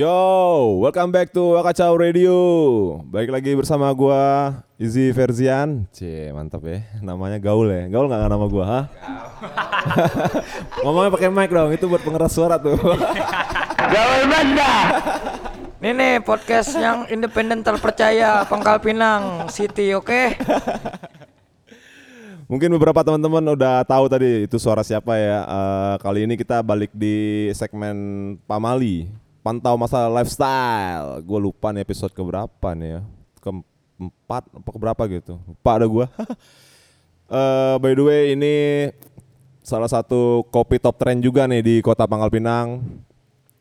Yo, welcome back to Wakacau Radio. Baik lagi bersama gua Izzy Verzian. Cie, mantap ya. Namanya gaul ya. Gaul nggak nama gua, ha? Ngomongnya pakai mic dong, itu buat pengeras suara tuh. Gaul Banda. Ini nih podcast yang independen terpercaya Pangkal Pinang City, oke? Mungkin beberapa teman-teman udah tahu tadi itu suara siapa ya. Eh, kali ini kita balik di segmen Pamali, pantau masalah lifestyle. Gue lupa nih episode keberapa nih ya. Keempat apa keberapa gitu. Lupa ada gue. Eh, by the way ini salah satu kopi top trend juga nih di kota Pangkal Pinang.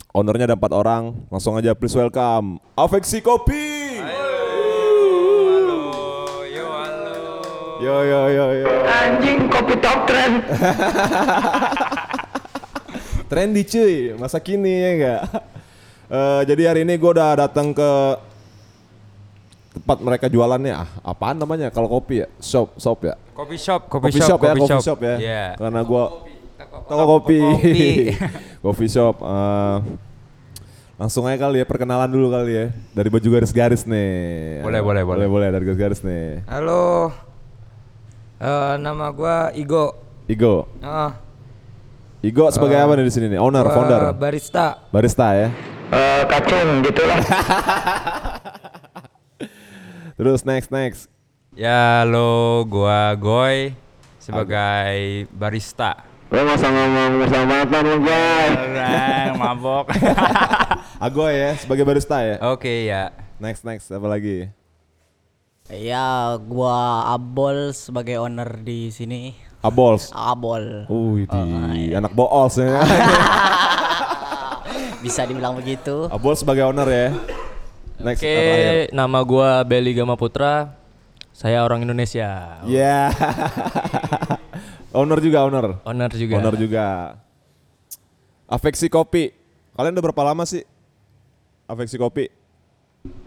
Ownernya ada empat orang. Langsung aja please welcome Afeksi Kopi. Yo yo yo yo. Anjing kopi top trend. Trendy cuy, masa kini ya enggak? Eh, jadi hari ini gue udah datang ke tempat mereka jualannya. Ah, apaan namanya? Kalau kopi ya? Shop shop ya? Kopi shop, kopi shop, ya coffee shop. ya. Iya. karena gue toko kopi. Kopi. coffee shop eh, langsung aja kali ya perkenalan dulu kali ya. Dari baju garis-garis nih. Boleh, boleh, boleh. Boleh. boleh dari garis-garis nih. Halo. Eh, nama gua Igo. Igo? Ah, Igo sebagai apa nih di sini nih? Owner founder? barista. barista ya Eh, kacung gitu lah. terus next next Ya lo gua Goy sebagai barista. Lo masa ngomong bersama mantan lo, guys. Orang mabok. Agoy ya sebagai barista ya Oke ya. next next apa lagi Ya, gua Abol sebagai owner di sini. Abols Abol. Wih, di anak boos ya. Bisa dibilang begitu. Abols sebagai owner ya. Next Oke, terakhir? nama gua Beli Gama Putra. Saya orang Indonesia. Ya. owner juga owner. Owner juga. Owner juga. Afeksi kopi. Kalian udah berapa lama sih? Afeksi kopi.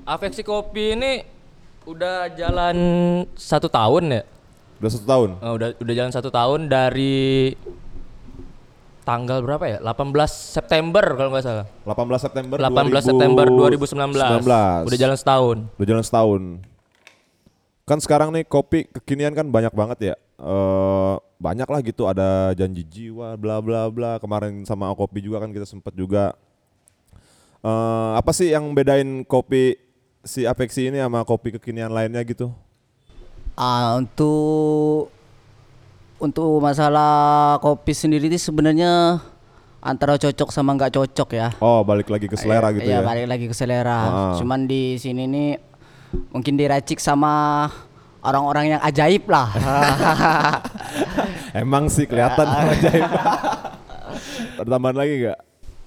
Afeksi Kopi ini udah jalan satu tahun ya. Udah satu tahun. Eh, udah udah jalan satu tahun dari tanggal berapa ya? 18 September kalau nggak salah. 18 September 18 September 2019. 19. Udah jalan setahun. Udah jalan setahun. Kan sekarang nih kopi kekinian kan banyak banget ya. Eh banyak lah gitu ada janji jiwa bla bla bla. Kemarin sama kopi juga kan kita sempet juga. Eh apa sih yang bedain kopi si Apexi ini sama kopi kekinian lainnya gitu? Ah, untuk untuk masalah kopi sendiri itu sebenarnya antara cocok sama nggak cocok ya. Oh balik lagi ke selera gitu Iya, ya? balik lagi ke selera. Ah. Cuman di sini nih mungkin diracik sama orang-orang yang ajaib lah. Emang sih kelihatan ajaib. Ada tambahan lagi gak?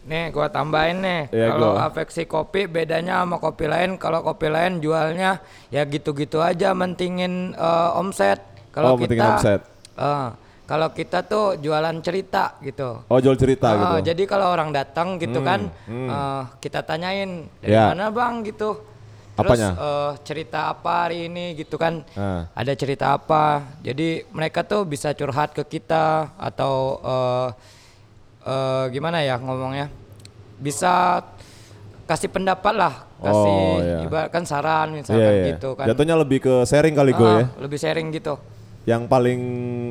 Nih, gua tambahin nih. Iya, Kalau afeksi kopi bedanya sama kopi lain. Kalau kopi lain jualnya ya gitu-gitu aja, mentingin eh, omset. Kalau Oh, kita, omset. Eh, kalau kita tuh jualan cerita gitu. Oh jual cerita Eh, gitu. Jadi kalau orang datang gitu kan, eh, kita tanyain dari Ya. mana bang gitu. Terus Apanya? eh, cerita apa hari ini gitu kan? Ah. Ada cerita apa? Jadi mereka tuh bisa curhat ke kita atau eh, eh, gimana ya ngomongnya? Bisa kasih pendapat lah, kasih Oh, iya. ibaratkan saran misalkan Iya, iya. gitu kan. Jatuhnya lebih ke sharing kali gue Ah, ya. Lebih sharing gitu. Yang paling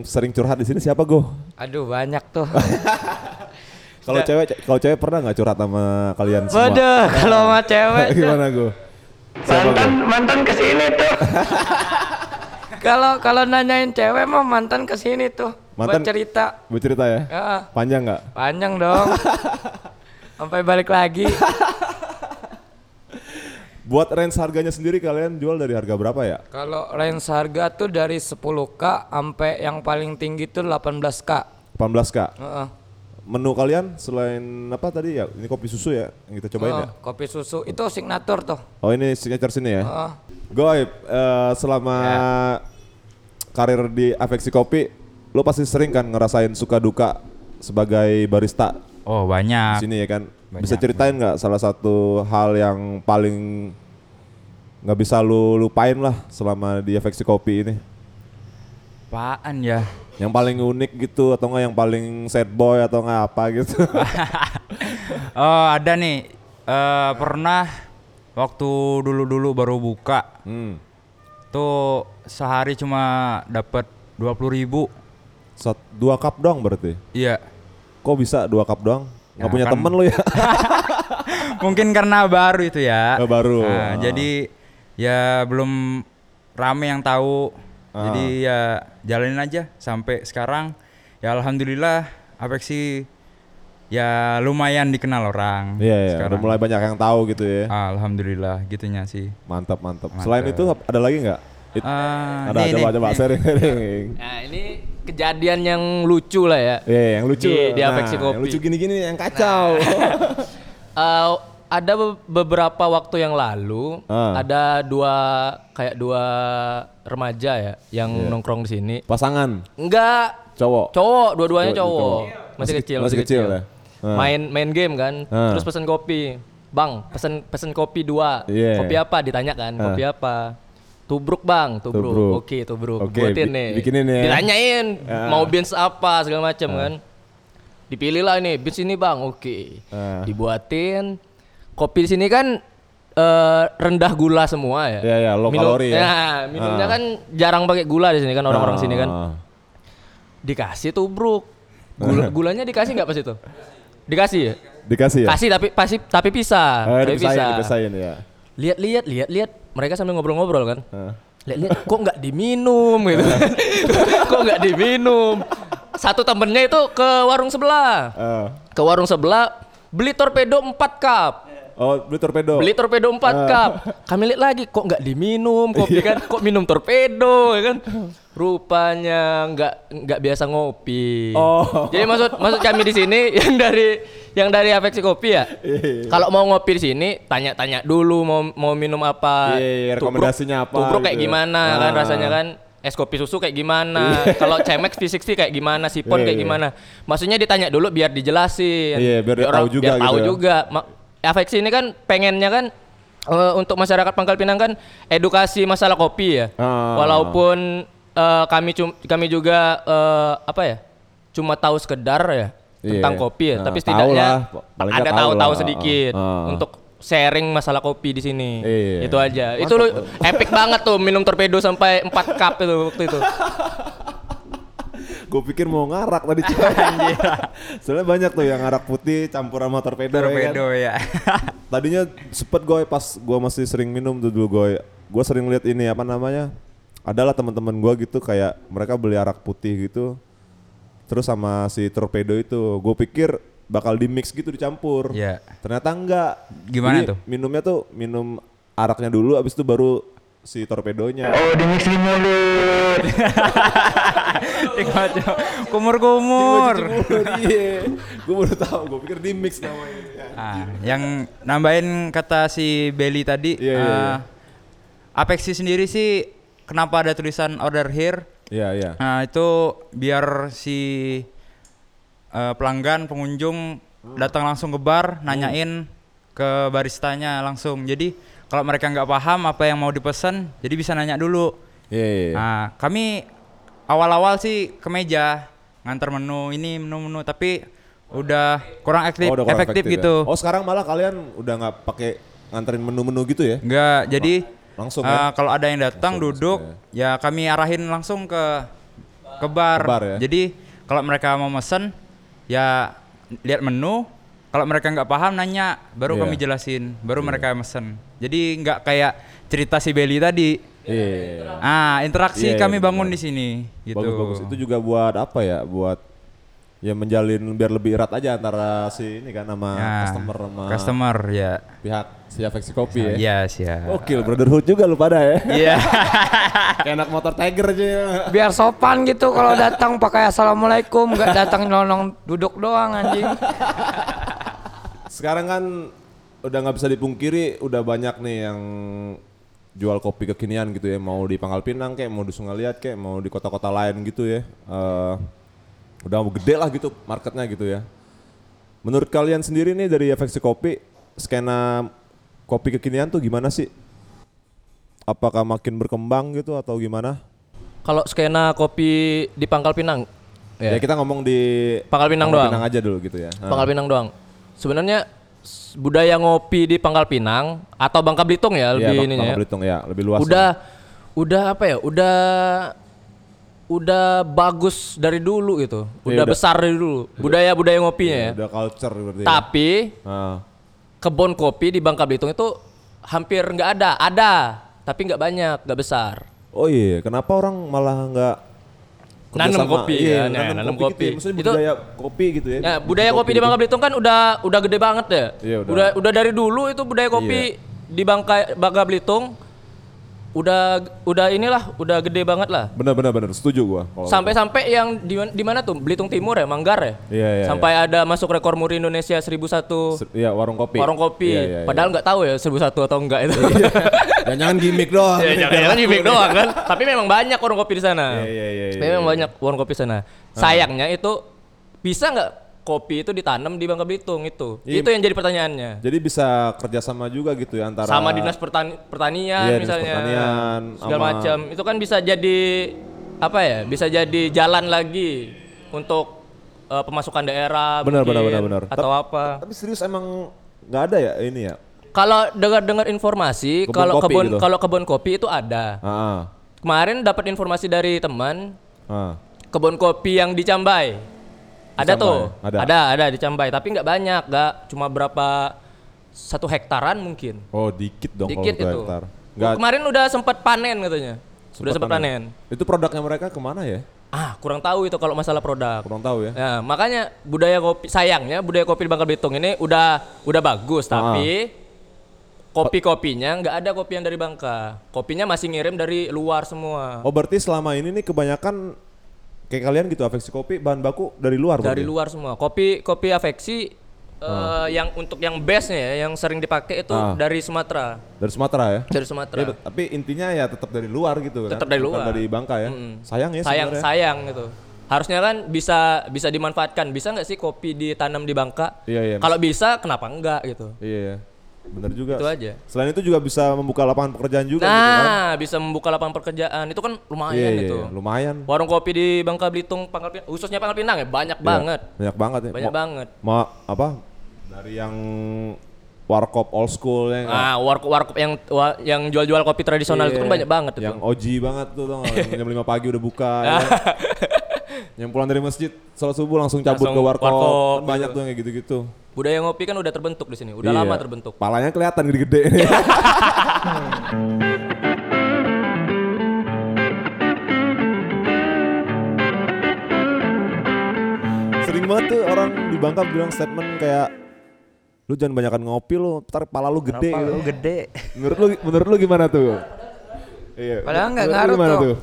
sering curhat di sini siapa go? Aduh banyak tuh. Kalau cewek, kalau cewek pernah nggak curhat sama kalian semua? Waduh, kalau sama cewek. Gimana go? Siapa mantan go? mantan ke sini tuh kalau kalau nanyain cewek mah mantan ke sini tuh Mantan- buat cerita Mau cerita ya? ya, Panjang nggak? panjang dong sampai balik lagi Buat range harganya sendiri kalian jual dari harga berapa ya? kalau range harga tuh dari 10k sampai yang paling tinggi tuh 18k 18 kak. Heeh. Menu kalian selain apa tadi ya? Ini kopi susu ya yang kita cobain ya? Heeh, kopi susu itu signature tuh Oh ini signature sini ya? Heeh. Goib, eh, selama karir di Afeksi Kopi, lo pasti sering kan ngerasain suka duka sebagai barista Oh di banyak. sini ya kan. Bisa Banyak, ceritain nggak salah satu hal yang paling nggak bisa lu lupain lah selama di afeksi kopi ini? Apaan ya? Yang paling unik gitu atau nggak yang paling sad boy atau nggak apa gitu? Oh ada nih. Eh pernah waktu dulu-dulu baru buka hmm. tuh sehari cuma dapat dua puluh ribu. Sat, dua cup doang berarti? Iya. Kok bisa dua cup doang? Nggak Ya, punya kan- temen lu ya? Mungkin karena baru itu ya. Oh, baru. Ah. Nah, Jadi ya belum rame yang tahu. Ah. Jadi ya jalanin aja sampai sekarang. Ya alhamdulillah Apexi ya lumayan dikenal orang. Iya, iya. Udah mulai banyak yang tahu gitu ya. Alhamdulillah gitunya sih. Mantap, mantap. Mantap. Selain itu ada lagi nggak? It- Ah, ada, nih, coba, nih, coba, nih. sharing, sharing. Nah ini kejadian yang lucu lah ya. Iya, yang lucu. Di- di Yang Kopi. lucu gini-gini yang kacau. Eh, ada be- beberapa waktu yang lalu Ah. ada dua kayak dua remaja ya yang Iya. nongkrong di sini. Pasangan, Enggak cowok. cowok, dua-duanya Cowok, cowok. cowok. Masih, Masih- kecil, masih kecil ya? Ah. Main main game kan, Ah. terus pesen kopi. Bang, pesen pesen kopi dua. Iya. Kopi apa? Ditanya kan, kopi apa? Tubruk bang, tubruk. Tubruk. Oke, tubruk. Oke, Buatin bi- nih. bikinin ya. Ditanyain Ah. mau beans apa segala macam kan. Dipilih lah ini beans ini bang, oke. Ah. Dibuatin. Kopi di sini kan eh, rendah gula semua ya. Iya, iya, low kalori ya. Nah, minumnya Ah. kan jarang pakai gula di sini kan orang-orang sini kan Ah. dikasih tubruk Gula, gulanya dikasih nggak pas itu dikasih ya Dikasih ya? kasih tapi pasti tapi pisah Eh, tapi dipisahin, pisah dipisahin ya. lihat-lihat lihat-lihat mereka sambil ngobrol-ngobrol kan? Ah. lihat-lihat kok nggak diminum gitu. Kok nggak diminum? Satu temennya itu ke warung sebelah. Ah. ke warung sebelah beli torpedo 4 cup Oh, beli torpedo. beli torpedo 4 Ah. cup kami lihat lagi kok nggak diminum kopi kan kok minum torpedo ya kan rupanya nggak nggak biasa ngopi Oh. jadi maksud maksud kami di sini yang dari yang dari afeksi kopi ya Iya. kalau mau ngopi di sini tanya-tanya dulu mau mau minum apa Iya, iya, Tubruk- rekomendasinya apa tubruk kayak gitu ya. gimana kan Ah. rasanya kan es kopi susu kayak gimana kalau cemex V60 kayak gimana sipon Iya, kayak iya. gimana maksudnya ditanya dulu biar dijelasin Iya, biar dia tahu juga biar tahu gitu ya. juga Ma- afeksi ini kan pengennya kan eh, untuk masyarakat Pangkal Pinang kan edukasi masalah kopi ya Ah. walaupun eh, kami cum- kami juga eh, apa ya cuma tahu sekedar ya Iya. tentang kopi ya Nah, tapi tahu setidaknya lah, ada tahu tahu-tahu sedikit Ah. untuk sharing masalah kopi di sini Iya. itu aja itu lu epic banget tuh minum torpedo sampai 4 cup itu waktu itu Gue pikir mau ngarak tadi. Soalnya banyak tuh yang ngarak putih campur sama torpedo, ya kan? Torpedo ya. Tadinya sempet gue pas gue masih sering minum tuh dulu gue. Gue sering lihat ini apa namanya? Adalah teman-teman gue gitu kayak mereka beli arak putih gitu. Terus sama si torpedo itu, gue pikir bakal di mix gitu dicampur. Iya. Ternyata enggak. Gimana Jadi tuh? Minumnya tuh minum araknya dulu, abis itu baru si torpedonya. Kumur-kumur. Iya. Gue baru tahu, gue pikir di mix namanya. Ah, yang nambahin kata si Belly tadi, Iya, iya, iya. eh, Apexi sendiri sih kenapa ada tulisan order here? Iya, iya. Nah itu biar si eh, pelanggan pengunjung datang langsung ke bar, nanyain ke baristanya langsung. Jadi kalau mereka nggak paham apa yang mau dipesan, jadi bisa nanya dulu. Iya, iya. iya. Nah kami awal-awal sih ke meja ngantar menu ini menu-menu, tapi udah kurang aktif, Oh, udah kurang efektif, ya. gitu. Oh, sekarang malah kalian udah nggak pakai nganterin menu-menu gitu ya? Enggak, jadi langsung eh, ya? kalau ada yang datang Langsung, duduk, ya kami arahin langsung ke ke bar. Ke bar ya? Jadi kalau mereka mau mesen, ya lihat menu. Kalau mereka nggak paham nanya, baru Iya. kami jelasin, baru mereka mesen. Jadi nggak kayak cerita si Belly tadi. Iya. Ah, interaksi Iya, iya, kami benar. bangun di sini. Gitu. Bagus bagus. Itu juga buat apa ya? Buat ya menjalin biar lebih erat aja antara si ini kan sama Ya, customer sama customer ya. pihak si Afeksi Kopi ya. Iya, siap. Oke, brotherhood juga lu pada ya. Iya. Kayak anak motor Tiger aja ya. Biar sopan gitu kalau datang pakai assalamualaikum, nggak datang nyelonong duduk doang anjing. Sekarang kan udah nggak bisa dipungkiri udah banyak nih yang jual kopi kekinian gitu ya mau di Pangkal Pinang kayak mau di Sungaliat kayak mau di kota-kota lain gitu ya Eh, udah gede lah gitu marketnya gitu ya Menurut kalian sendiri nih dari efeksi kopi, skena kopi kekinian tuh gimana sih? Apakah makin berkembang gitu atau gimana? Kalau skena kopi di Pangkal Pinang, Ya, ya, kita ngomong di Pangkal Pinang doang. Pinang aja dulu gitu ya. Pangkal Pinang doang. Sebenarnya budaya ngopi di Pangkal Pinang atau Bangka Belitung Iya, ya lebih Bang- ininya. Bangka ya. Belitung ya, lebih luas. udah udah apa ya? Udah udah bagus dari dulu gitu. Iya, Udah udah. besar dari dulu. Budaya-budaya ngopinya ya. ya. Udah culture berarti. ya. Tapi Ah. kebun kopi di Bangka Belitung itu hampir nggak ada. Ada, tapi nggak banyak, nggak besar. Oh iya, kenapa orang malah nggak Nanam kopi iya, kan, ya, nanam, nanam kopi, gitu kopi. ya. Maksudnya Itu- budaya kopi gitu ya. Ya, budaya kopi di gitu. Bangka Belitung kan udah udah gede banget ya. Iya, udah. udah. udah dari dulu itu budaya kopi di Bangka Bangka Belitung udah udah inilah udah gede banget lah. Benar benar benar, setuju gua. kalau- Sampai-sampai yang di, di mana tuh? Belitung Timur ya, Manggar ya? Iya, iya, Sampai ada masuk rekor muri Indonesia 1001 Se- Iya, warung kopi. warung kopi. Iya, iya, iya. Padahal nggak tahu ya 1001 atau enggak itu. Jangan gimmick doang. Ya, jangan gimmick doang kan. Tapi memang banyak warung kopi di sana. Iya, iya, iya, iya, Memang iya. banyak warung kopi di sana. Sayangnya itu bisa nggak kopi itu ditanam di Bangka Belitung itu? Iya. Itu yang jadi pertanyaannya. Jadi bisa kerjasama juga gitu ya antara Sama dinas pertani- pertanian Iya, dinas misalnya. pertanian, segala macam. Itu kan bisa jadi apa ya? Bisa jadi jalan lagi untuk eh, pemasukan daerah Benar, benar, mungkin, benar, benar. atau apa. Tapi serius emang nggak ada ya ini ya? Kalau dengar-dengar informasi Kebun kalau kebun gitu. kalau kebun kopi itu ada. Ah, Kemarin dapat informasi dari teman ah. kebun kopi yang di Cambai. Ada Cambai, tuh. ada. ada, ada di Cambai, tapi nggak banyak, nggak cuma berapa satu hektaran mungkin. Oh dikit dong Dikit kalau itu. hektar. Nggak Kemarin udah sempat panen katanya. Sudah sempat panen. Itu produknya mereka ke mana ya? Ah, kurang tahu itu kalau masalah produk. Kurang tahu ya. Ya, makanya budaya kopi sayangnya budaya kopi di Bangka Belitung ini udah udah bagus Ah. tapi kopi-kopinya nggak ada kopi yang dari Bangka. Kopinya masih ngirim dari luar semua. Oh berarti selama ini nih kebanyakan kayak kalian gitu afeksi kopi bahan baku dari luar dari berarti? luar semua. Kopi kopi afeksi eh, yang untuk yang best ya, yang sering dipakai itu Ah. dari Sumatera. Dari Sumatera ya? Dari Sumatera. Bet- tapi intinya ya tetap dari luar gitu kan? Tetap dari Bukan luar. dari Bangka ya? Mm-mm. Sayang ya sayang sebenarnya. sayang gitu. Harusnya kan bisa bisa dimanfaatkan. Bisa nggak sih kopi ditanam di Bangka? Iya, iya. Kalau bisa kenapa enggak gitu? Iya, iya. Bener juga. Itu aja. Selain itu juga bisa membuka lapangan pekerjaan juga nah, gitu kan? bisa membuka lapangan pekerjaan. Itu kan lumayan Iya, iya, itu. iya, lumayan. Warung kopi di Bangka Belitung, Pangkal Pinang, khususnya Pangkal Pinang ya banyak Iya, banget. Banyak banget ya. Banyak Mau- banget. Mau apa? Dari yang warkop old school yang Ah, warkop warkop yang wa- yang jual-jual kopi tradisional itu kan Iya, banyak banget itu. Yang OG banget tuh? Yang jam 5 pagi udah buka ya. yang pulang dari masjid sholat subuh langsung cabut Langsung ke warkop. warkop, Kan banyak tuh yang kayak gitu-gitu. Budaya ngopi kan udah terbentuk di sini, udah Iya. lama terbentuk. Palanya kelihatan gede-gede. Sering banget tuh orang di Bangka bilang statement kayak lu jangan banyakan ngopi lu, ntar pala lu gede gitu. gede. Menurut lu menurut lu gimana tuh? Iya. Padahal nggak lu ngaruh gimana tuh.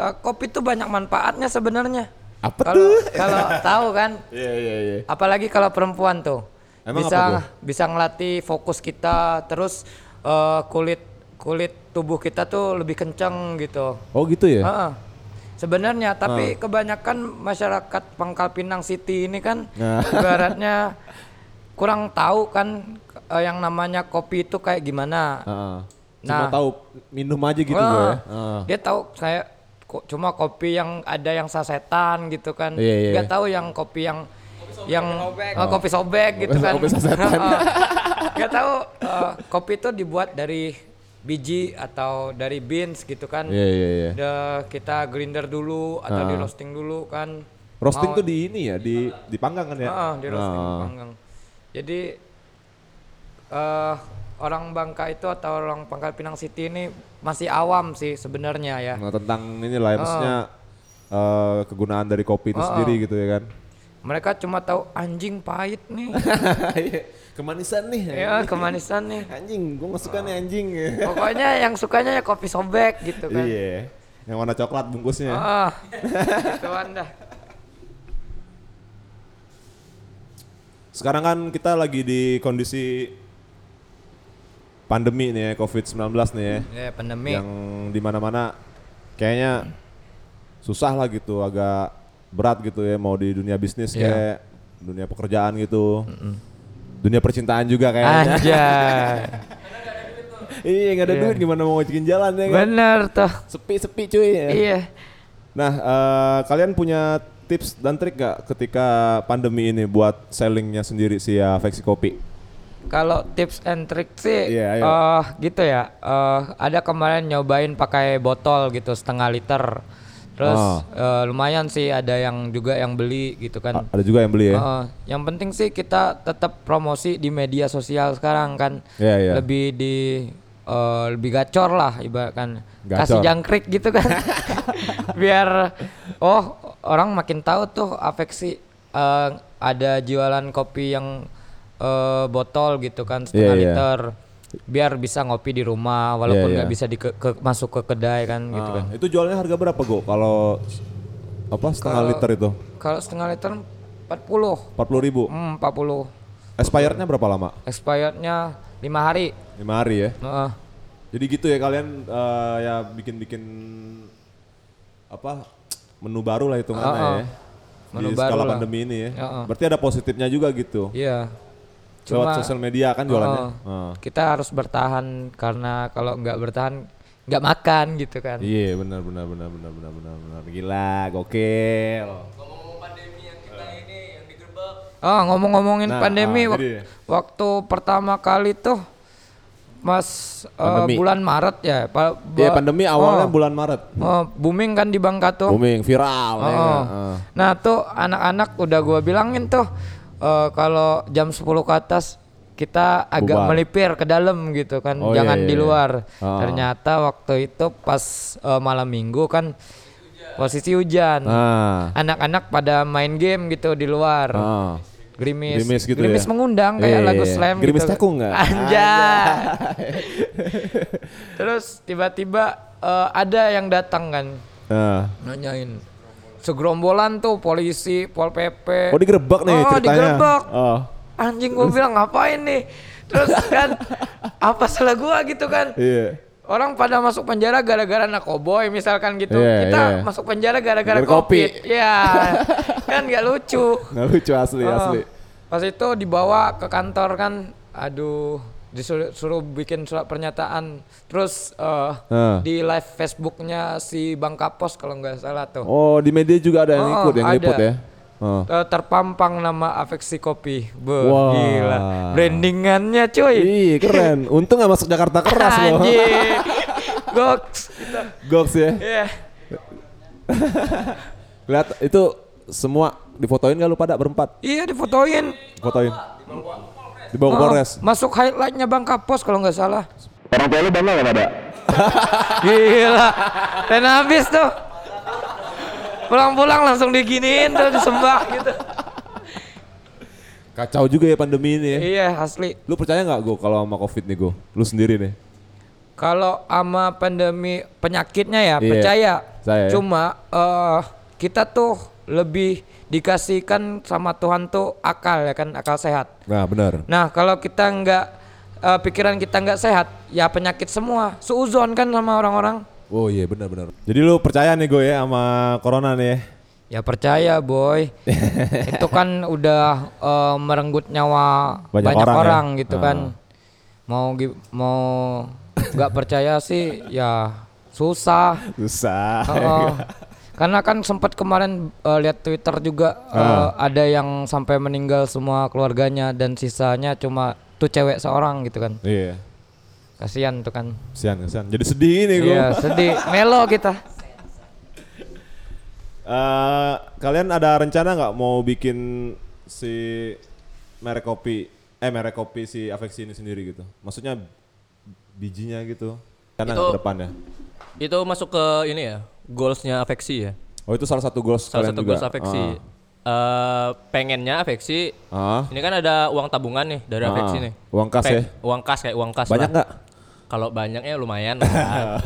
Eh, kopi tuh banyak manfaatnya sebenarnya. Apa Kalau tuh? kalau tahu kan, Iya iya iya. apalagi kalau perempuan tuh Emang bisa apa tuh? bisa ngelatih fokus kita, terus eh, kulit kulit tubuh kita tuh lebih kenceng gitu. Oh gitu ya? Heeh. Sebenarnya, tapi kebanyakan masyarakat Pangkal Pinang City ini kan Nah. ibaratnya kurang tahu kan eh, yang namanya kopi itu kayak gimana. Heeh. Cuma Nah. tahu minum aja gitu Wah, gua ya. Heeh. Dia tahu saya cuma kopi yang ada yang sasetan gitu kan. Iya, iya. Dia tahu yang kopi yang yang oh, kopi sobek gitu Kopi- kan. kopi sasetan. Dia tahu eh, kopi itu dibuat dari biji atau dari beans gitu kan. Iya iya iya. Udah kita grinder dulu atau di roasting dulu kan. Roasting Mau- tuh di ini ya, di dipanggang kan ya? Heeh, di roasting dipanggang. Jadi eh orang Bangka itu atau orang Pangkal Pinang City ini masih awam sih sebenarnya ya. Nah, tentang inilah ya, maksudnya eh, kegunaan dari kopi itu Oh. sendiri gitu ya kan. Mereka cuma tahu anjing pahit nih. Iya, Kemanisan nih. ya, kemanisan nih. Anjing, gua gak suka nih anjing. Pokoknya yang sukanya ya kopi sobek gitu kan. Iya. Yang warna coklat bungkusnya. Ah, itu anda. Sekarang kan kita lagi di kondisi pandemi nih ya, COVID-19 nih ya. Ya pandemi. Yang di mana-mana kayaknya susah lah gitu, agak berat gitu ya mau di dunia bisnis Iya. kayak dunia pekerjaan gitu. Dunia percintaan juga kayaknya. Anjay. iya, nggak ada Iya. duit gimana mau ngocekin jalan ya kan? Bener tuh. Sepi-sepi cuy. ya. Iya. Nah, eh, kalian punya tips dan trik gak ketika pandemi ini buat sellingnya sendiri si Afeksi Kopi? Kalau tips and trick sih, Iya, ayo. eh, gitu ya. eh, ada kemarin nyobain pakai botol gitu setengah liter. Terus Oh. eh, lumayan sih ada yang juga yang beli gitu kan. Ada juga yang beli ya? Heeh. yang penting sih kita tetap promosi di media sosial sekarang kan. Iya, iya. Lebih di eh, lebih gacor lah ibaratkan. Gacor. Kasih jangkrik gitu kan. Biar oh orang makin tahu tuh afeksi eh, ada jualan kopi yang eh, botol gitu kan setengah Iya, iya. liter. Biar bisa ngopi di rumah walaupun Iya, nggak iya. bisa di ke- ke- masuk ke kedai kan gitu Ah, kan. Itu jualnya harga berapa Go? Kalau apa setengah Kalau- liter itu? Kalau setengah liter 40. 40 ribu. Hmm, 40. Expirednya berapa lama? Expirednya lima hari. 5 hari ya? Heeh. Jadi gitu ya kalian eh, ya bikin-bikin apa menu baru lah hitungannya Heeh. ya. Menu di baru skala lah. pandemi ini ya. Heeh. Berarti ada positifnya juga gitu. Iya. Lewat sosial media kan jualannya. Heeh. Heeh. kita harus bertahan karena kalau nggak bertahan nggak makan gitu kan. Iya benar benar benar benar benar benar benar gila gokil. Oh ngomong-ngomongin Nah, pandemi ah, wak- jadi- waktu pertama kali tuh Mas eh, Pandemi. bulan Maret ya. Pa- Iya ba- pandemi awalnya oh, bulan Maret. oh, booming kan di Bangka tuh. Booming viral ya Oh, kan? oh. Heeh. Nah tuh anak-anak udah gua bilangin tuh eh, kalau jam 10 ke atas kita agak Bubar. melipir ke dalam gitu kan, Oh, jangan iya, di iya. luar. Ah. Ternyata waktu itu pas eh, malam minggu kan posisi hujan. Ah. Anak-anak pada main game gitu di luar. Ah. Gerimis, Gerimis gitu Gerimis ya? mengundang kayak Iya, lagu iya. slam Gerimis gitu. cakung nggak? Anjay. Terus tiba-tiba eh, ada yang datang kan Ah. nanyain segerombolan tuh polisi, pol pp. Oh digerebek nih Oh, ceritanya. digerebek. Oh. Anjing gua bilang ngapain nih? Terus kan apa salah gua gitu kan? Iya. Orang pada masuk penjara gara-gara nakoboy misalkan gitu. Iya, Kita iya. masuk penjara gara-gara kopi. covid. Iya. kan nggak lucu. Nggak lucu asli Oh, asli. Pas itu dibawa ke kantor kan, aduh disuruh suruh bikin surat pernyataan. Terus eh, Ah. di live Facebooknya si Bang Kapos kalau nggak salah tuh. Oh di media juga ada yang Oh, ikut yang ada. liput ya. Oh. Terpampang nama afeksi kopi. Be, Wah. gila. Brandingannya cuy. Ih keren. Untung nggak masuk Jakarta keras loh. Anjir. Goks. Goks ya. Iya. Lihat itu semua difotoin gak lu pada berempat? Iya difotoin. Fotoin. Dibawa ke Oh, Polres. masuk highlightnya Bang Kapos kalau nggak salah. Orang tua lu bangga gak pada? Gila. Dan habis tuh. Pulang-pulang langsung diginiin tuh disembah gitu. Kacau juga ya pandemi ini ya. Iya asli. Lu percaya nggak gue kalau sama covid nih gue? Lu sendiri nih. Kalau ama pandemi penyakitnya ya Iya, percaya. saya ya. Cuma eh kita tuh lebih dikasihkan sama Tuhan tuh akal ya kan akal sehat. Nah benar. Nah kalau kita nggak eh, pikiran kita nggak sehat ya penyakit semua. Suuzon kan sama orang-orang. Oh iya benar-benar. Jadi lu percaya nih gue ya sama corona nih ya? Ya percaya boy. Itu kan udah eh, merenggut nyawa Banyak banyak, orang orang, ya? gitu Ah. kan. Mau gi- mau nggak percaya sih ya susah. Susah. Heeh. Karena kan sempat kemarin eh, lihat Twitter juga eh, Ah. ada yang sampai meninggal semua keluarganya dan sisanya cuma tuh cewek seorang gitu kan. Iya. Kasihan tuh kan. Kasian, kasian. Jadi sedih nih gue. Iya, sedih. Melo kita. Eh, kalian ada rencana nggak mau bikin si merek kopi, eh merek kopi si Afeksi ini sendiri gitu? Maksudnya bijinya gitu? Karena ke depannya. Itu masuk ke ini ya, goalsnya afeksi ya. Oh itu salah satu goals Salah satu juga? goals afeksi. Eh, pengennya afeksi. Ah. Ah. Ini kan ada uang tabungan nih dari Ah, afeksi nih. uang kas ya? Uang kas kayak uang kas Banyak nggak? Kalau banyaknya lumayan lah.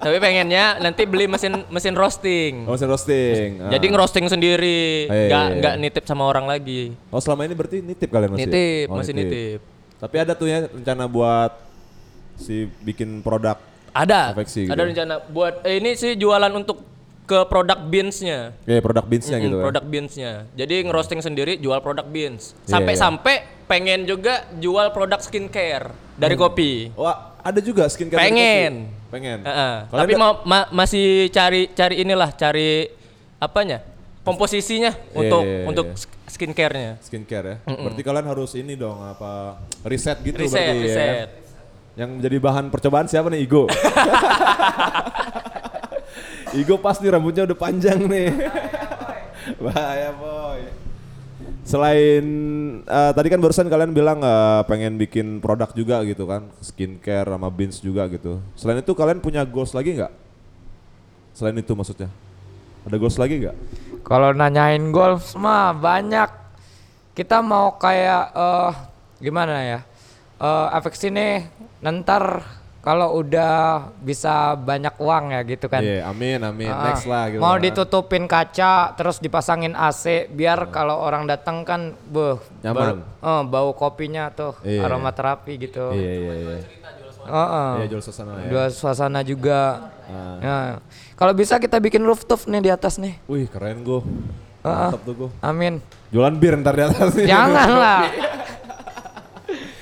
Tapi pengennya nanti beli mesin mesin roasting. Oh, mesin roasting. Ah. Jadi ngerosting sendiri, Iya, nggak iya, nggak iya. nitip sama orang lagi. Oh selama ini berarti nitip kalian masih? Nitip, Oh, masih nitip. Tapi ada tuh ya rencana buat si bikin produk Ada, Afeksi gitu. ada rencana buat eh, ini sih jualan untuk ke produk beansnya. Kayak produk beansnya Mm, gitu ya. produk beansnya. Jadi ngerosting sendiri jual produk beans. Iya, Sampai-sampai pengen juga jual produk skincare dari Hmm. kopi. Wah, ada juga skincare dari Pengen. kopi? Pengen. Heeh. Kalian Tapi mau ma- masih cari cari inilah, cari apanya? Komposisinya untuk iya, iya. untuk sk- skincare-nya. skincare ya. Berarti kalian harus ini dong apa riset gitu Riset, berarti ya. Yang menjadi bahan percobaan siapa nih Igo? Igo pas nih rambutnya udah panjang nih. Bahaya boy. Selain eh, tadi kan barusan kalian bilang eh, pengen bikin produk juga gitu kan, skincare sama beans juga gitu. Selain itu kalian punya goals lagi nggak? Selain itu maksudnya, ada goals lagi nggak? Kalau nanyain golf mah banyak. Kita mau kayak eh gimana ya? Eh efek sini nantar kalau udah bisa banyak uang ya gitu kan. Iya, amin amin. Ah, Next lah gitu. Mau kan. ditutupin kaca terus dipasangin AC biar kalau orang datang kan beuh Nyaman. baru- eh, bau kopinya tuh Iya. aromaterapi gitu. Iya iya iya. Heeh. Iya jual suasana ya. Dua suasana juga. Ah. Ya. Kalau bisa kita bikin rooftop nih di atas nih. Wih keren go. Ah, Mantap tuh go. Amin. Jualan bir ntar di atas nih. Janganlah.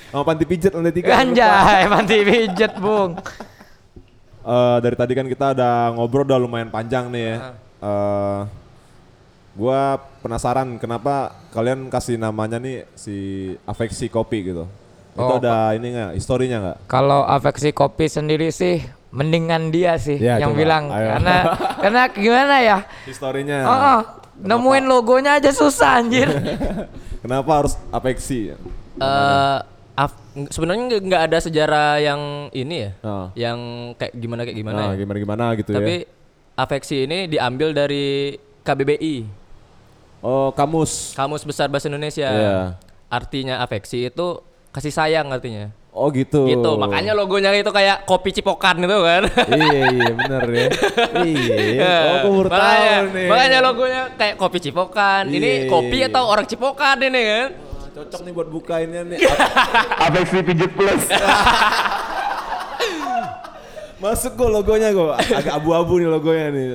Sama panti pijet lantai tiga. Ganjay, mati pijet, Bung. Eh, dari tadi kan kita ada ngobrol udah lumayan panjang nih ya. Eh, gua penasaran kenapa kalian kasih namanya nih si afeksi kopi gitu. Itu Oh, ada ini nggak, historinya nggak? Kalau afeksi kopi sendiri sih mendingan dia sih Ya, yang coba. bilang Ayo. karena karena gimana ya? Historinya. Oh, oh, nemuin logonya aja susah anjir. Kenapa harus afeksi? Eh, ng- sebenarnya nggak- ada sejarah yang ini ya, Ah. yang kayak gimana kayak gimana. Nah, ya. gimana gimana gitu Tapi ya. afeksi ini diambil dari KBBI, Oh, kamus. Kamus Besar Bahasa Indonesia. Iya. Artinya afeksi itu kasih sayang artinya. Oh gitu. Gitu, makanya logonya itu kayak kopi cipokan itu kan. iya iya bener ya. iya. Oh, aku baru tahu makanya, nih. makanya logonya kayak kopi cipokan. Iya, ini kopi iya. atau orang cipokan ini kan? Cocok nih buat bukainnya nih. Afeksi Pijet Plus. Masuk gue logonya gue. Agak abu-abu nih logonya nih.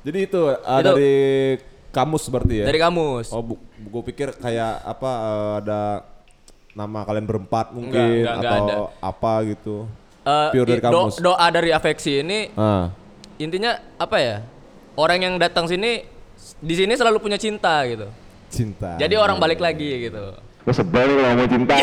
Jadi itu, uh, Itu. dari kamus berarti ya. Dari kamus. Oh, bu, gue pikir kayak apa uh, ada nama kalian berempat mungkin Enggak, enggak, enggak atau apa gitu. Eh, Pure dari i- do- kamus. doa dari afeksi ini Ah. intinya apa ya? Orang yang datang sini di sini selalu punya cinta gitu. Cinta. Jadi orang balik lagi gitu. Gue sebel kalau mau cinta.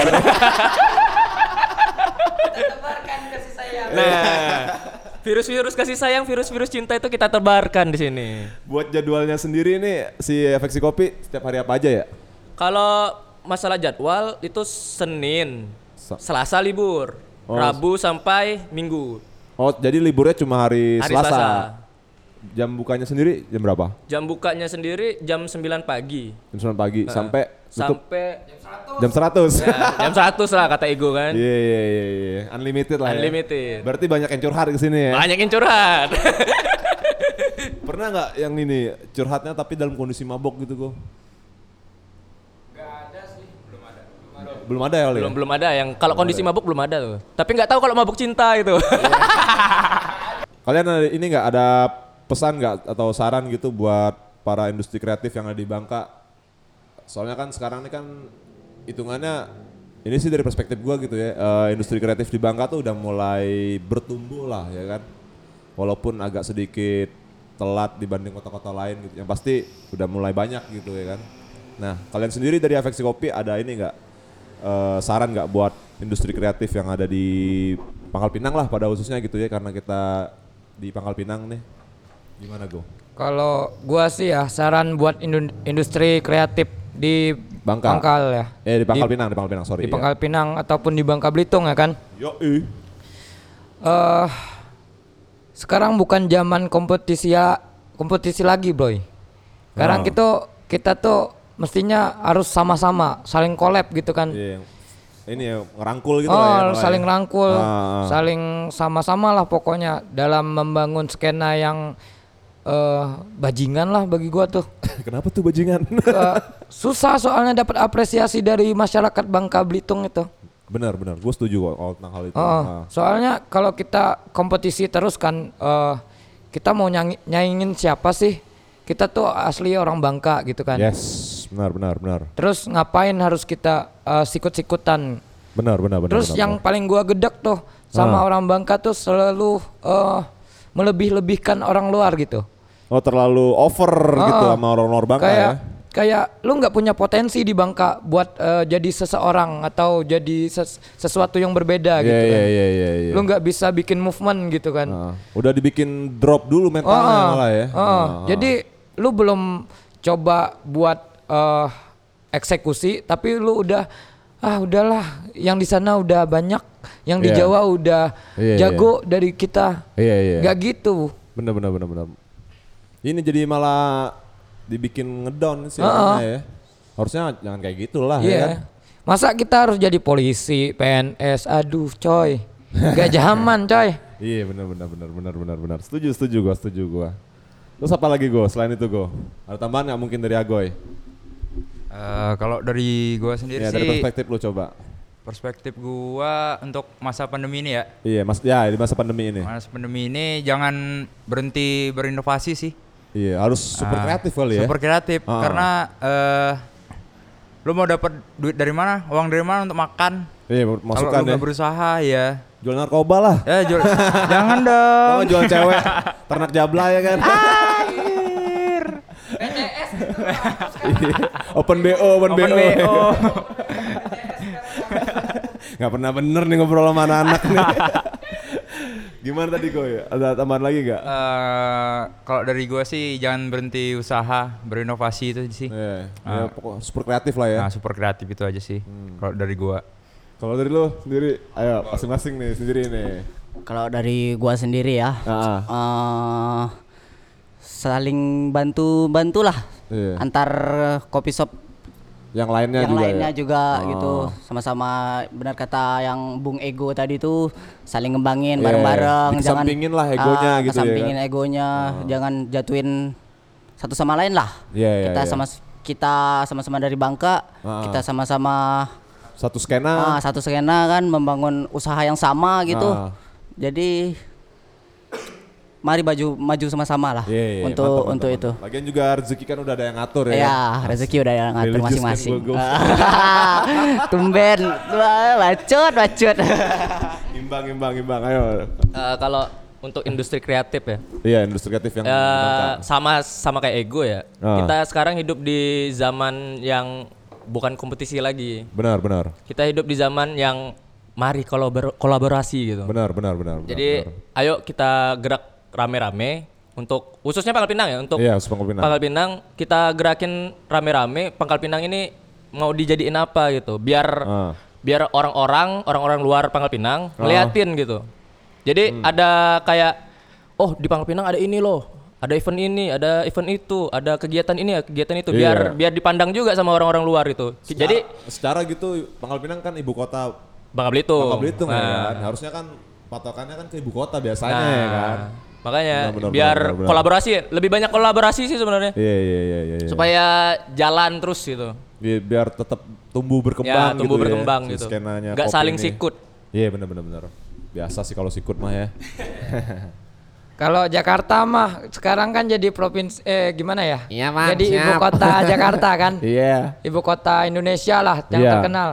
Nah, virus-virus kasih sayang, virus-virus cinta itu kita tebarkan di sini. Buat jadwalnya sendiri nih si Efeksi Kopi setiap hari apa aja ya? Kalau masalah jadwal itu Senin, Sa- Selasa libur, Oh. Rabu sampai Minggu. Oh, jadi liburnya cuma hari, Hari Selasa. Selasa. Jam bukanya sendiri jam berapa? Jam bukanya sendiri jam 9 pagi Jam 9 pagi sampai tutup sampai jam 100. ya, jam 100 lah kata Ego kan. Iya iya iya iya. Unlimited lah ya. Unlimited. Berarti banyak yang curhat ke sini ya. Banyak yang curhat. Pernah nggak yang ini curhatnya tapi dalam kondisi mabok gitu kok? Belum ada ya, belum belum ada yang kalau kondisi mabuk belum ada tuh. Tapi nggak tahu kalau mabuk cinta itu. Kalian ada, ini nggak ada pesan nggak atau saran gitu buat para industri kreatif yang ada di Bangka? Soalnya kan sekarang ini kan hitungannya ini sih dari perspektif gua gitu ya, eh, industri kreatif di Bangka tuh udah mulai bertumbuh lah ya kan. Walaupun agak sedikit telat dibanding kota-kota lain gitu. Yang pasti udah mulai banyak gitu ya kan. Nah, kalian sendiri dari Afeksi Kopi ada ini nggak eh, saran nggak buat industri kreatif yang ada di Pangkal Pinang lah pada khususnya gitu ya karena kita di Pangkal Pinang nih. Gimana go? Kalau gua sih ya saran buat indu- industri kreatif di Bangka. Pangkal ya. Eh di Pangkal Pinang, di Pangkal Pinang, sorry. Di Pangkal Pinang ataupun di Bangka Belitung ya kan. Ya. Yo, eh. eh sekarang bukan zaman kompetisi ya kompetisi lagi, Bro. Sekarang Ah. kita kita tuh mestinya harus sama-sama saling collab gitu kan. Iya, yang- ini ya ngerangkul gitu oh, lah ya. saling ya. rangkul, Ah, ah. saling sama-sama lah pokoknya dalam membangun skena yang eh bajingan lah bagi gua tuh. Kenapa tuh bajingan? Eh, susah soalnya dapat apresiasi dari masyarakat Bangka Belitung itu. benar, benar. Gue setuju kok kalau tentang hal itu. Oh, Ah. soalnya kalau kita kompetisi terus kan eh kita mau nyanyi, nyaingin siapa sih? Kita tuh asli orang Bangka gitu kan. Yes, benar benar benar. Terus ngapain harus kita eh, sikut-sikutan? Benar benar benar. Terus benar, yang benar. paling gua gedek tuh sama Ah. orang Bangka tuh selalu eh, melebih-lebihkan orang luar gitu. Oh terlalu over gitu Ah, sama orang luar Bangka kayak ya. kayak lu nggak punya potensi di Bangka buat eh, jadi seseorang atau jadi ses- sesuatu yang berbeda Iya gitu iya kan. iya iya. iya. Lu nggak bisa bikin movement gitu kan. Ah, udah dibikin drop dulu mentalnya Ah, malah ya. ah. Ah, Jadi lu belum coba buat eh, eksekusi tapi lu udah ah udahlah yang di sana udah banyak yang di Iya. Jawa udah Iya, iya. jago dari kita. Iya iya. Gak gitu. Bener bener bener bener. Ini jadi malah dibikin ngedown sih Ah, orangnya ya. Harusnya jangan kayak gitulah Iya. ya kan. Masa kita harus jadi polisi, PNS, aduh coy. Gak zaman coy. Iya bener bener bener bener bener bener. Setuju setuju gua setuju gua. Terus apa lagi go selain itu go? Ada tambahan nggak mungkin dari Agoy? Eh, kalau dari gua sendiri Ya sih dari perspektif lu coba. perspektif gua untuk masa pandemi ini ya. Iya mas ya di masa pandemi ini. Masa pandemi ini jangan berhenti berinovasi sih. Iya harus super Ah, kreatif kali ya. Super kreatif Ah. karena eh lu mau dapat duit dari mana? Uang dari mana untuk makan? Iya Kalau masukkan lu ya. nggak berusaha ya. Jual narkoba lah. Ya jual- jangan dong. Oh jual cewek ternak jabla ya kan. Iya. open BO, open, Open BO. BO. Gak pernah bener nih ngobrol sama anak-anak nih. Gimana tadi Goy? Ada tambahan lagi gak? Eh, kalau dari gua sih jangan berhenti usaha, berinovasi itu sih. Iya, ya, Ah. pokok super kreatif lah ya. Nah, super kreatif itu aja sih. Hmm. Kalau dari gua. Kalau dari lu sendiri, ayo masing-masing nih sendiri nih. Kalau dari gua sendiri ya, Ah, eh, saling bantu bantulah Iya. antar kopi shop Yang lainnya yang juga lainnya ya? juga Oh. gitu sama-sama benar kata yang Bung Ego tadi tuh saling ngembangin Iya, bareng-bareng jangan dikesampingin lah egonya ah, gitu ya kan? egonya jangan jatuhin satu sama lain lah Iya, iya, kita iya. sama kita sama-sama dari Bangka Ah. kita sama-sama Satu skena. ah, satu skena kan membangun usaha yang sama gitu Ah. jadi mari maju maju sama-sama lah Iya, iya, untuk mantap, untuk mantap, itu. Lagian juga rezeki kan udah ada yang ngatur ya. Ya, rezeki udah yang ngatur kan masing-masing. gua- Tumben, Wah, bacot, bacot. Imbang, imbang, imbang. Ayo. Eh, kalau untuk industri kreatif ya, Iya, industri kreatif yang lengkap. sama sama kayak ego ya. Ah. Kita sekarang hidup di zaman yang bukan kompetisi lagi. Benar, benar. Kita hidup di zaman yang mari kolabor- kolaborasi gitu. Benar, benar, benar. benar, Jadi benar. ayo kita gerak rame-rame untuk khususnya Pangkal Pinang ya untuk Iya, Pangkal Pinang. Pangkal Pinang kita gerakin rame-rame Pangkal Pinang ini mau dijadiin apa gitu biar Ah. biar orang-orang orang-orang luar Pangkal Pinang ngeliatin gitu. Jadi Hmm. ada kayak oh di Pangkal Pinang ada ini loh. Ada event ini, ada event itu, ada kegiatan ini, ya kegiatan itu biar Iya. biar dipandang juga sama orang-orang luar itu. Jadi secara gitu Pangkal Pinang kan ibu kota Bangka Belitung. Bangka Belitung ya Nah. kan. Harusnya kan patokannya kan ke ibu kota biasanya Nah, ya kan. Makanya Benar, benar, biar benar, benar. kolaborasi, lebih banyak kolaborasi sih sebenarnya. Iya, iya, iya, iya. iya. Supaya jalan terus gitu. Bi- biar tetap tumbuh berkembang ya, tumbuh gitu berkembang ya, gitu. skenanya Nggak kopi saling ini. sikut. Iya, benar benar benar. Biasa sih kalau sikut mah ya. Kalau Jakarta mah sekarang kan jadi provinsi eh gimana ya? Iya, Jadi ibu siap. kota Jakarta kan. Iya. Ibu kota Indonesia lah yang Iya. terkenal.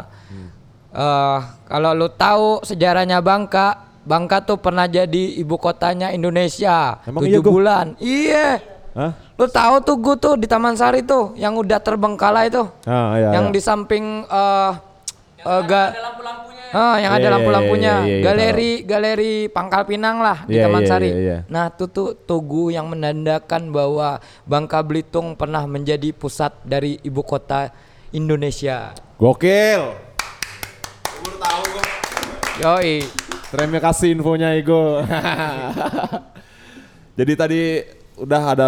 Eh, kalau lu tahu sejarahnya Bangka, Bangka tuh pernah jadi ibu kotanya Indonesia Emang iya, tujuh Go? bulan. Iya. Hah? Lu tahu tuh gue tuh di Taman Sari tuh yang udah terbengkalai itu. Ah, iya. yang iya. di samping eh eh, ga- Ah, yang ada Iya, iya, lampu-lampunya. iya, iya, iya, galeri galeri Pangkal Pinang lah di Iya, Taman iya, Sari. iya, iya. Nah, itu tuh tugu yang menandakan bahwa Bangka Belitung pernah menjadi pusat dari ibu kota Indonesia. Gokil. Yoi. Terima kasih infonya Ego. Jadi tadi udah ada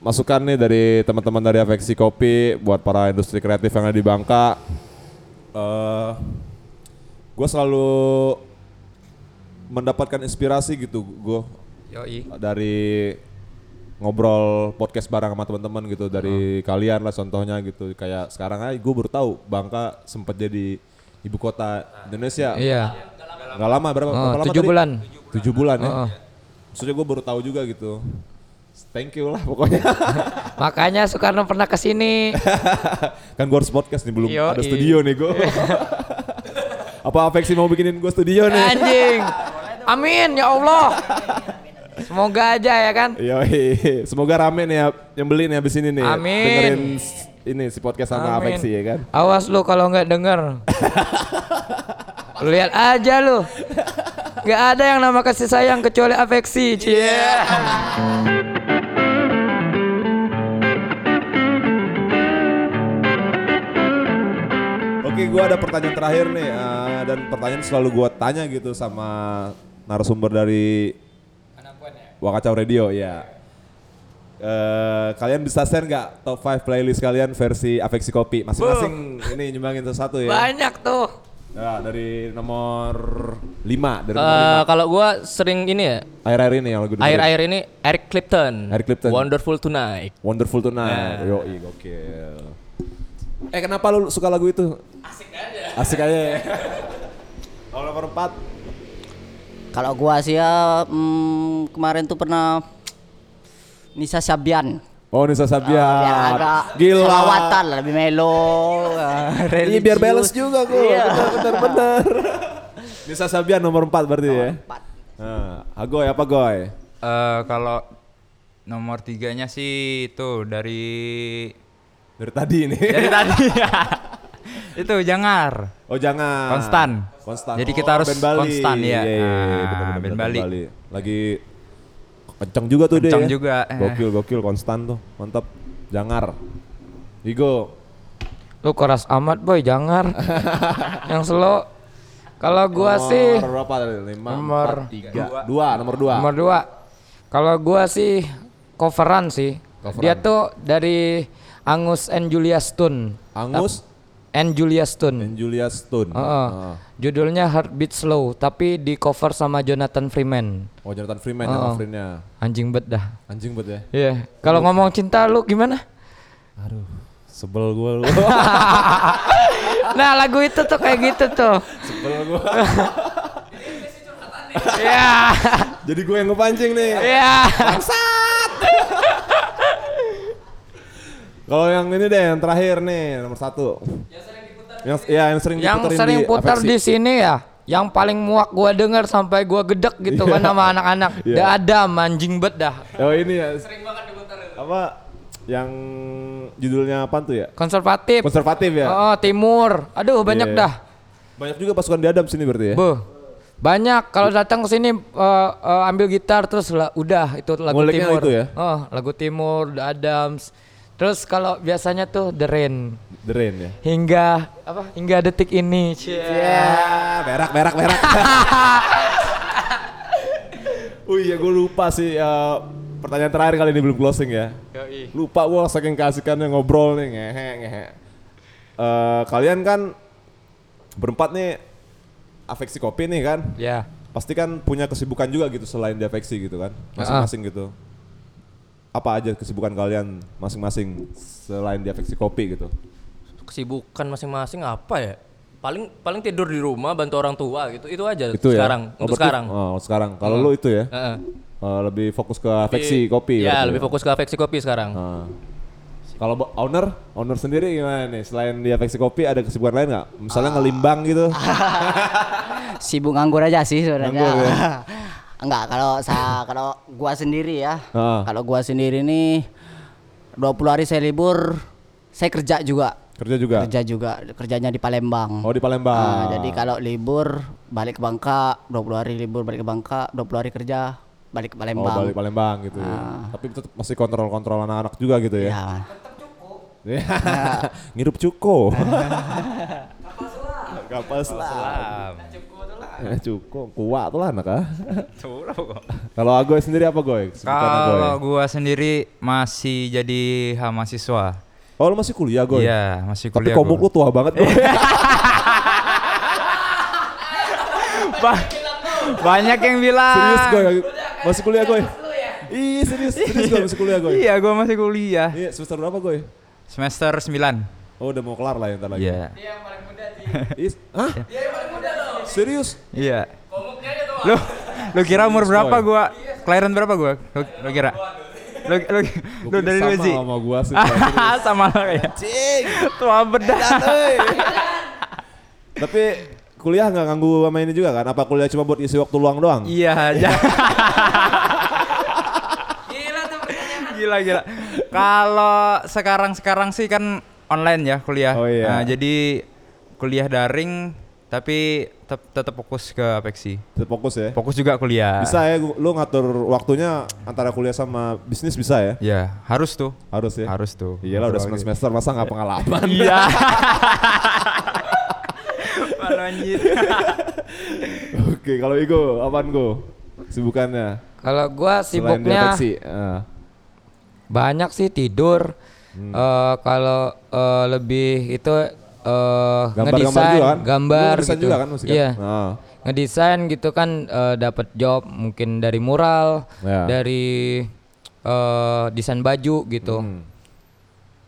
masukan nih dari teman-teman dari Afeksi Kopi buat para industri kreatif yang ada di Bangka. Eh, gue selalu mendapatkan inspirasi gitu, gue dari ngobrol podcast bareng sama teman-teman gitu dari kalian lah contohnya gitu kayak sekarang aja gue baru tahu Bangka sempat jadi ibu kota Indonesia Iya. Nggak lama berapa, Oh, berapa lama tujuh tadi? bulan. tujuh bulan ya Oh, oh. Maksudnya gue baru tahu juga gitu. Thank you lah pokoknya. Makanya Soekarno pernah ke sini. kan gue harus podcast nih belum Yoi. ada studio nih gue. Apa Afeksi mau bikinin gue studio nih? Anjing. Amin ya Allah. Semoga aja ya kan. Yoi, semoga rame nih ya yang beli nih abis ini nih. Amin. Dengerin ini si podcast sama Amin. Afeksi ya kan. Awas lu kalau nggak denger. Lu Lihat aja lu. Gak ada yang nama kasih sayang kecuali afeksi. Cie. Oke, gua ada pertanyaan terakhir nih eh, dan pertanyaan selalu gua tanya gitu sama narasumber dari Wakacau Radio ya. Eh, kalian bisa share nggak top 5 playlist kalian versi Afeksi Kopi masing-masing ini nyumbangin satu ya. Banyak tuh. Nah, dari nomor 5 dari nomor 5. kalau gua sering ini ya, Air-air ini yang lagu air-air ini Eric Clapton. Eric Clapton. Wonderful Tonight. Wonderful Tonight. Nah. Yoi, gokil. Eh kenapa lu suka lagu itu? Asik aja. Asik aja ya. Kalau nomor 4 Kalau gua sih ya hmm, kemarin tuh pernah Nisa Sabian. Oh Nisa Sabian. Biar agak Gila. selawatan lah, lebih melo. uh, Iya biar balance juga gue. Iya. Bener bener bener. Nisa Sabian nomor 4 berarti ya. Empat. Nah, Agoy apa Goy? Eh, kalau nomor tiganya sih itu dari Dari tadi ini. dari tadi itu jangar Oh jangan. Konstan. Konstan. Jadi Oh, kita harus band Bali. konstan, ya. Iya, iya, iya, Ah, bener, bener, band bener, Bali. Lagi kenceng juga tuh Kenceng dia. ya. juga, eh. Gokil gokil konstan tuh. Mantap. Jangar. Igo. Lu keras amat boy, jangan. yang slow. Kalau gua nomor sih berapa tadi? Lima, nomor- empat, tiga, dua, nomor dua. nomor dua. Kalau gua sih coveran sih. Coveran. Dia tuh dari Angus and Julia Stone. Angus And Julia Stone. dan Julia Stone. Heeh. Ah. Judulnya Heartbeat Slow, tapi di cover sama Jonathan Freeman. Oh Jonathan Freeman yang Oh. coverin-nya. Anjing bet dah. Anjing bet ya. Iya. Kalau ngomong cinta lu gimana? Aduh, sebel gue lu. Nah lagu itu tuh kayak gitu tuh. sebel gue. Iya. Jadi gue yang ngepancing nih. Iya. Kalau yang ini deh, yang terakhir nih, nomor satu. Yang ya, yang sering Yang sering di putar Afeksi. di sini ya. Yang paling muak gua denger sampai gua gedek gitu kan sama anak-anak. Iya. Dah ada anjing bet dah. Oh ini ya. Sering banget diputar Apa? Yang judulnya apa tuh ya? Konservatif. Konservatif ya. Oh, timur. Aduh banyak Iya. dah. Banyak juga pasukan di Adam sini berarti ya. Beuh. Banyak kalau datang ke sini eh, eh, ambil gitar terus lah udah itu lagu Nguliknya timur. itu ya? Oh, lagu timur, The Adams. Terus kalau biasanya tuh The Rain. The Rain ya. Hingga apa? Hingga detik ini. Cie. Ya, berak, berak, berak. oh iya, gue lupa sih. eh, pertanyaan terakhir kali ini belum closing ya. Lupa gue saking kasihkannya ngobrol nih, ngehe, ngehe. Eh, kalian kan berempat nih afeksi kopi nih kan. Ya. Pasti kan punya kesibukan juga gitu selain di afeksi gitu kan. Masing-masing gitu. Apa aja kesibukan kalian masing-masing selain di afeksi kopi gitu? Kesibukan masing-masing apa ya? Paling paling tidur di rumah bantu orang tua gitu. Itu aja Itu ya. sekarang Oh, untuk sekarang. Oh, sekarang. Kalau lu itu ya? Heeh. Eh, lebih fokus ke afeksi kopi Ya, lebih fokus ke afeksi kopi sekarang. Nah. Kalau owner, owner sendiri gimana nih? Selain di afeksi kopi ada kesibukan lain nggak? Misalnya ngelimbang gitu? Sibuk nganggur aja sih sebenarnya. Nganggur ya? Enggak, kalau sa kalau gua sendiri ya. Ah. Kalau gua sendiri nih 20 hari saya libur, saya kerja juga. Kerja juga? Kerja juga, kerjanya di Palembang. Oh di Palembang. Nah, jadi kalau libur balik ke Bangka, 20 hari libur balik ke Bangka, 20 hari kerja balik ke Oh Palembang. balik Palembang gitu ya. Tapi tetap masih kontrol-kontrol anak-anak juga gitu ya? Ya. Iya. Ngirup cuko. Kapal selam. Ya, cuko, kuat tuh lah anak ah. Kalau Agoy sendiri apa Agoy? Kalau gua sendiri masih jadi mahasiswa. Oh lu masih kuliah Goy? Iya, masih Tapi kuliah. komuk lu tua banget Goy. Ba- banyak yang bilang. serius Goy, masih kuliah Goy? Ih serius, serius Goy masih kuliah Goy? Iya, gua masih kuliah. Iya semester berapa Goy? Semester 9. Oh udah mau kelar lah ya ntar lagi. Iya. Is, hah? Serius? Iya. Lu lu kira umur Serius, berapa Boy. gua? kelahiran berapa gua? Lu, lu kira? Lu, lu, lu dari sama Wezi? sama gua sih. sama lo ya. Cing. Tua bedah. Tapi kuliah nggak ganggu sama ini juga kan? Apa kuliah cuma buat isi waktu luang doang? Iya aja. gila gila. Kalau sekarang sekarang sih kan online ya kuliah. Oh iya. Nah, jadi kuliah daring tapi tetap tetap fokus ke Apexi. Tetep Fokus ya. Fokus juga kuliah. Bisa ya, lu ngatur waktunya antara kuliah sama bisnis bisa ya? Ya, harus tuh. Harus ya. Harus tuh. Iyalah udah 9 semester masa nggak pengalaman. Iya. Anjir. Oke, kalau Igo, apaan Go? Sibukannya? Kalau gua Selain di sibuknya Apeksi, ah. banyak sih tidur. Hmm. Eh, kalau eh, lebih itu eh, Gambar-gambar ngedesain, juga kan? gambar Lu ngedesain gitu. juga kan musik kan? Iya. Ah. Ngedesain gitu kan eh, dapat job mungkin dari mural, Ya. dari eh, desain baju gitu. Hmm.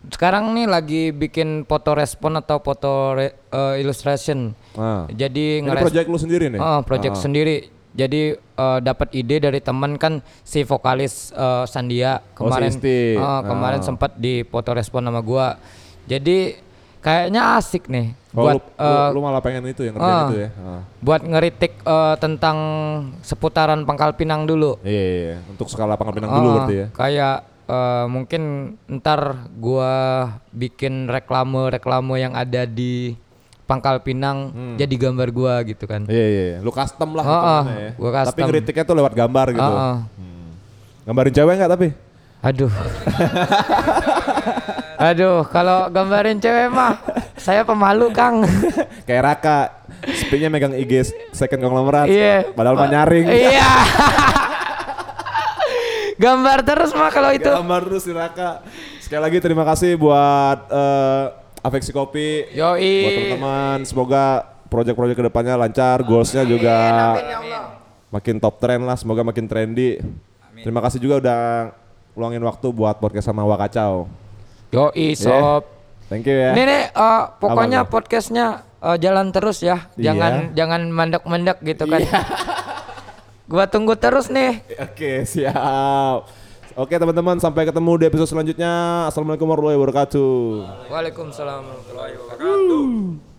Sekarang nih lagi bikin foto respon atau foto re- eh, illustration. Ah. Jadi Ini ngeres- project lu sendiri nih? Oh, project Ah. sendiri. Jadi eh, dapat ide dari teman kan si vokalis eh, Sandia Oh, si kemarin eh, kemarin Ah. sempat di foto respon sama gua. Jadi kayaknya asik nih Oh, buat lu, lu, eh, lu malah pengen itu ya, ngerjain ah. itu ya? Ah. buat ngeritik eh, tentang seputaran Pangkal Pinang dulu. Iya, iya, iya. Untuk skala Pangkal Pinang dulu Ah, berarti ya? Kayak eh, mungkin ntar gua bikin reklame-reklame yang ada di Pangkal Pinang jadi gambar gua gitu kan. Iya, iya, iya. Lu custom lah Ah, ah. hitungannya ya. Gua Tapi custom. kritiknya tuh lewat gambar gitu. Ah, ah. Gambarin cewek nggak tapi? Aduh. Aduh, kalau gambarin cewek mah saya pemalu, Kang. Kayak Raka, speaknya megang IG second konglomerat. Iya. Padahal mah nyaring. Iya. Gambar terus mah kalau itu. Gambar terus si Raka. Sekali lagi terima kasih buat eh, Afeksi Kopi. Yoi. Buat teman-teman, semoga project-project ke depannya lancar, goalsnya juga makin top trend lah, semoga makin trendy. Terima kasih juga udah luangin waktu buat podcast sama Wakacau. Yoi, sob. Thank you ya. Ini nih eh, pokoknya Apa, podcastnya eh, jalan terus ya. Iya. Jangan jangan mandek-mandek gitu kan. Gua tunggu terus nih. Oke, siap. Oke teman-teman, sampai ketemu di episode selanjutnya. Assalamualaikum warahmatullahi wabarakatuh. Waalaikumsalam warahmatullahi wabarakatuh.